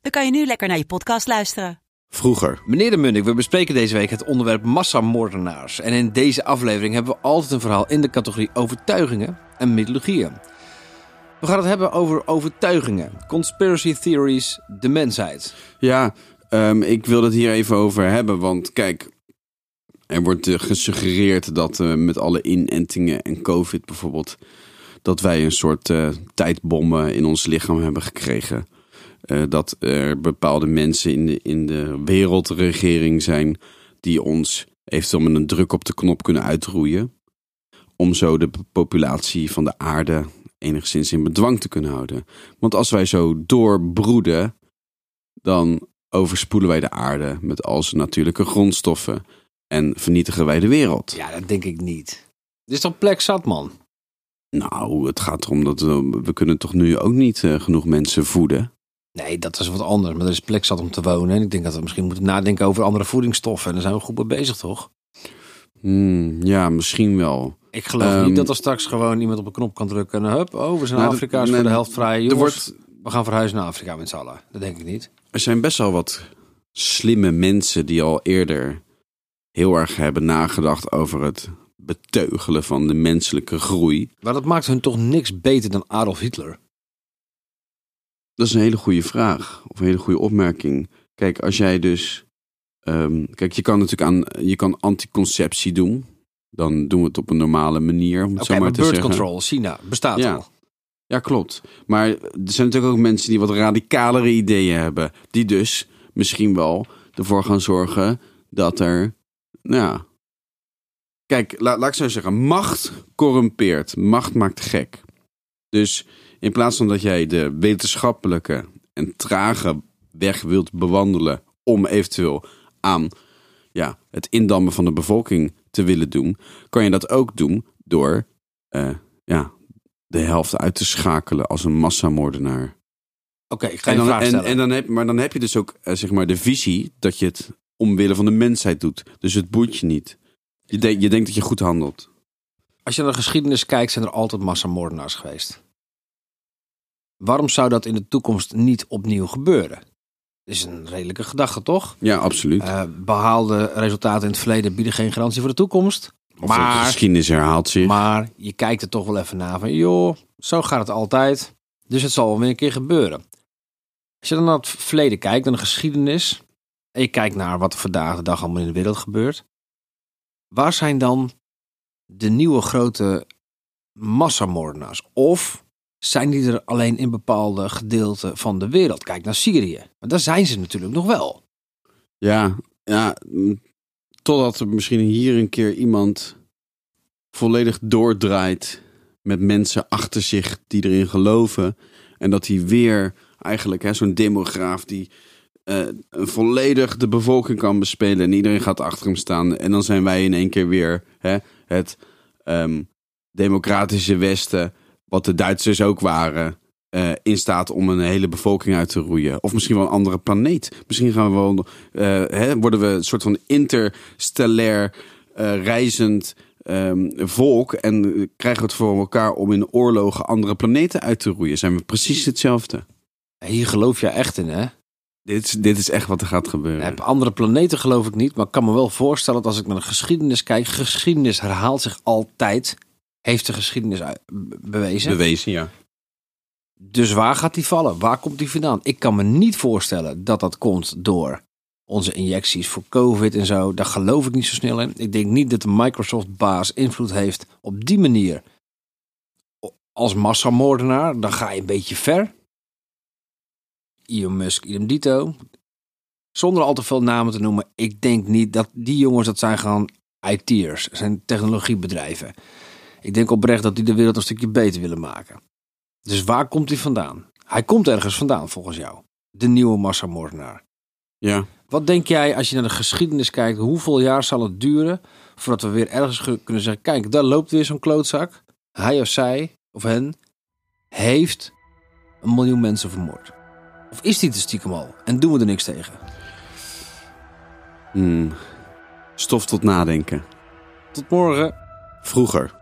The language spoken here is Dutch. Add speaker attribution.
Speaker 1: dan kan je nu lekker naar je podcast luisteren.
Speaker 2: Vroeger.
Speaker 3: Meneer de Munnik, we bespreken deze week het onderwerp massamoordenaars. En in deze aflevering hebben we altijd een verhaal in de categorie overtuigingen en mythologieën. We gaan het hebben over overtuigingen, conspiracy theories, de mensheid.
Speaker 2: Ja, ehm, ik wil het hier even over hebben. Want kijk, er wordt eh, gesuggereerd dat eh, met alle inentingen en COVID bijvoorbeeld... dat wij een soort eh, tijdbommen in ons lichaam hebben gekregen. Eh, dat er bepaalde mensen in de, in de wereldregering zijn... die ons eventueel met een druk op de knop kunnen uitroeien... om zo de populatie van de aarde enigszins in bedwang te kunnen houden. Want als wij zo doorbroeden, dan overspoelen wij de aarde met al zijn natuurlijke grondstoffen en vernietigen wij de wereld.
Speaker 3: Ja, dat denk ik niet. Dit is toch plek zat, man?
Speaker 2: Nou, het gaat erom dat we, we kunnen toch nu ook niet eh, genoeg mensen voeden.
Speaker 3: Nee, dat is wat anders. Maar er is plek zat om te wonen. En ik denk dat we misschien moeten nadenken over andere voedingsstoffen. En daar zijn we goed mee bezig, toch?
Speaker 2: Hmm, ja, misschien wel.
Speaker 3: Ik geloof
Speaker 2: Ehm,
Speaker 3: niet dat er straks gewoon iemand op een knop kan drukken. En hup, oh, we zijn
Speaker 2: Nou,
Speaker 3: Afrika, is
Speaker 2: nee,
Speaker 3: voor de helft vrij. Jongens,
Speaker 2: wordt-
Speaker 3: we gaan verhuizen naar Afrika met z'n allen. Dat denk ik niet.
Speaker 2: Er zijn best wel wat slimme mensen die al eerder heel erg hebben nagedacht over het beteugelen van de menselijke groei.
Speaker 3: Maar dat maakt hun toch niks beter dan Adolf Hitler?
Speaker 2: Dat is een hele goede vraag. Of een hele goede opmerking. Kijk, als jij dus. ehm, kijk, je kan natuurlijk aan. Je kan anticonceptie doen. Dan doen we het op een normale manier. Om het
Speaker 3: Oké,
Speaker 2: zo maar
Speaker 3: birth control, China, bestaat
Speaker 2: Ja.
Speaker 3: al.
Speaker 2: Ja, klopt. Maar er zijn natuurlijk ook mensen die wat radicalere ideeën hebben. Die dus misschien wel ervoor gaan zorgen dat er. Nou ja. Kijk, la- laat ik zo zeggen. Macht corrumpeert. Macht maakt gek. Dus in plaats van dat jij de wetenschappelijke en trage weg wilt bewandelen. om eventueel aan ja, het indammen van de bevolking te willen doen. kan je dat ook doen door. eh, ja, de helft uit te schakelen als een massamoordenaar.
Speaker 3: Oké, ik ga je
Speaker 2: dan,
Speaker 3: vraag
Speaker 2: en,
Speaker 3: stellen.
Speaker 2: en dan heb, maar dan heb je dus ook eh, zeg maar de visie dat je het omwille van de mensheid doet. Dus het boeit je niet. Je, denkt je denkt dat je goed handelt.
Speaker 3: Als je naar de geschiedenis kijkt, zijn er altijd massamoordenaars geweest. Waarom zou dat in de toekomst niet opnieuw gebeuren? Dat is een redelijke gedachte, toch?
Speaker 2: Ja, absoluut.
Speaker 3: Eh, behaalde resultaten in het verleden bieden geen garantie voor de toekomst.
Speaker 2: Of de
Speaker 3: maar-
Speaker 2: geschiedenis herhaalt zich.
Speaker 3: Maar je kijkt er toch wel even naar van, joh, zo gaat het altijd. Dus het zal wel weer een keer gebeuren. Als je dan naar het verleden kijkt, naar de geschiedenis, en je kijkt naar wat er vandaag de dag allemaal in de wereld gebeurt, waar zijn dan de nieuwe grote massamoordenaars? Of zijn die er alleen in bepaalde gedeelten van de wereld? Kijk naar Syrië. Maar daar zijn ze natuurlijk nog wel.
Speaker 2: Ja, ja, mm, totdat er misschien hier een keer iemand volledig doordraait met mensen achter zich die erin geloven. En dat hij weer eigenlijk zo'n demograaf die eh, volledig de bevolking kan bespelen. En iedereen gaat achter hem staan. En dan zijn wij in één keer weer hè, het ehm, democratische Westen, wat de Duitsers ook waren. eh, in staat om een hele bevolking uit te roeien. Of misschien wel een andere planeet. Misschien gaan we wel, eh, hè, worden we een soort van interstellair eh, reizend ehm, volk. En krijgen we het voor elkaar om in oorlogen andere planeten uit te roeien. Zijn we precies hetzelfde.
Speaker 3: Hier geloof je echt in, hè?
Speaker 2: Dit is, dit is echt wat er gaat gebeuren.
Speaker 3: Op andere planeten geloof ik niet, maar ik kan me wel voorstellen dat als ik naar de geschiedenis kijk, geschiedenis herhaalt zich altijd. Heeft de geschiedenis bewezen.
Speaker 2: Bewezen, ja.
Speaker 3: dus waar gaat die vallen? Waar komt die vandaan? Ik kan me niet voorstellen dat dat komt door onze injecties voor COVID en zo. Daar geloof ik niet zo snel in. Ik denk niet dat de Microsoft-baas invloed heeft op die manier. Als massamoordenaar, dan ga je een beetje ver. Elon Musk, idem dito. Zonder al te veel namen te noemen. Ik denk niet dat die jongens, dat zijn gewoon IT'ers. zijn technologiebedrijven. Ik denk oprecht dat die de wereld een stukje beter willen maken. Dus waar komt hij vandaan? Hij komt ergens vandaan, volgens jou. de nieuwe massamoordenaar.
Speaker 2: Ja.
Speaker 3: Wat denk jij als je naar de geschiedenis kijkt? Hoeveel jaar zal het duren voordat we weer ergens ge- kunnen zeggen: kijk, daar loopt weer zo'n klootzak. Hij of zij of hen heeft een miljoen mensen vermoord. Of is die het stiekem al en doen we er niks tegen?
Speaker 2: Hmm. Stof tot nadenken.
Speaker 3: Tot morgen.
Speaker 2: Vroeger.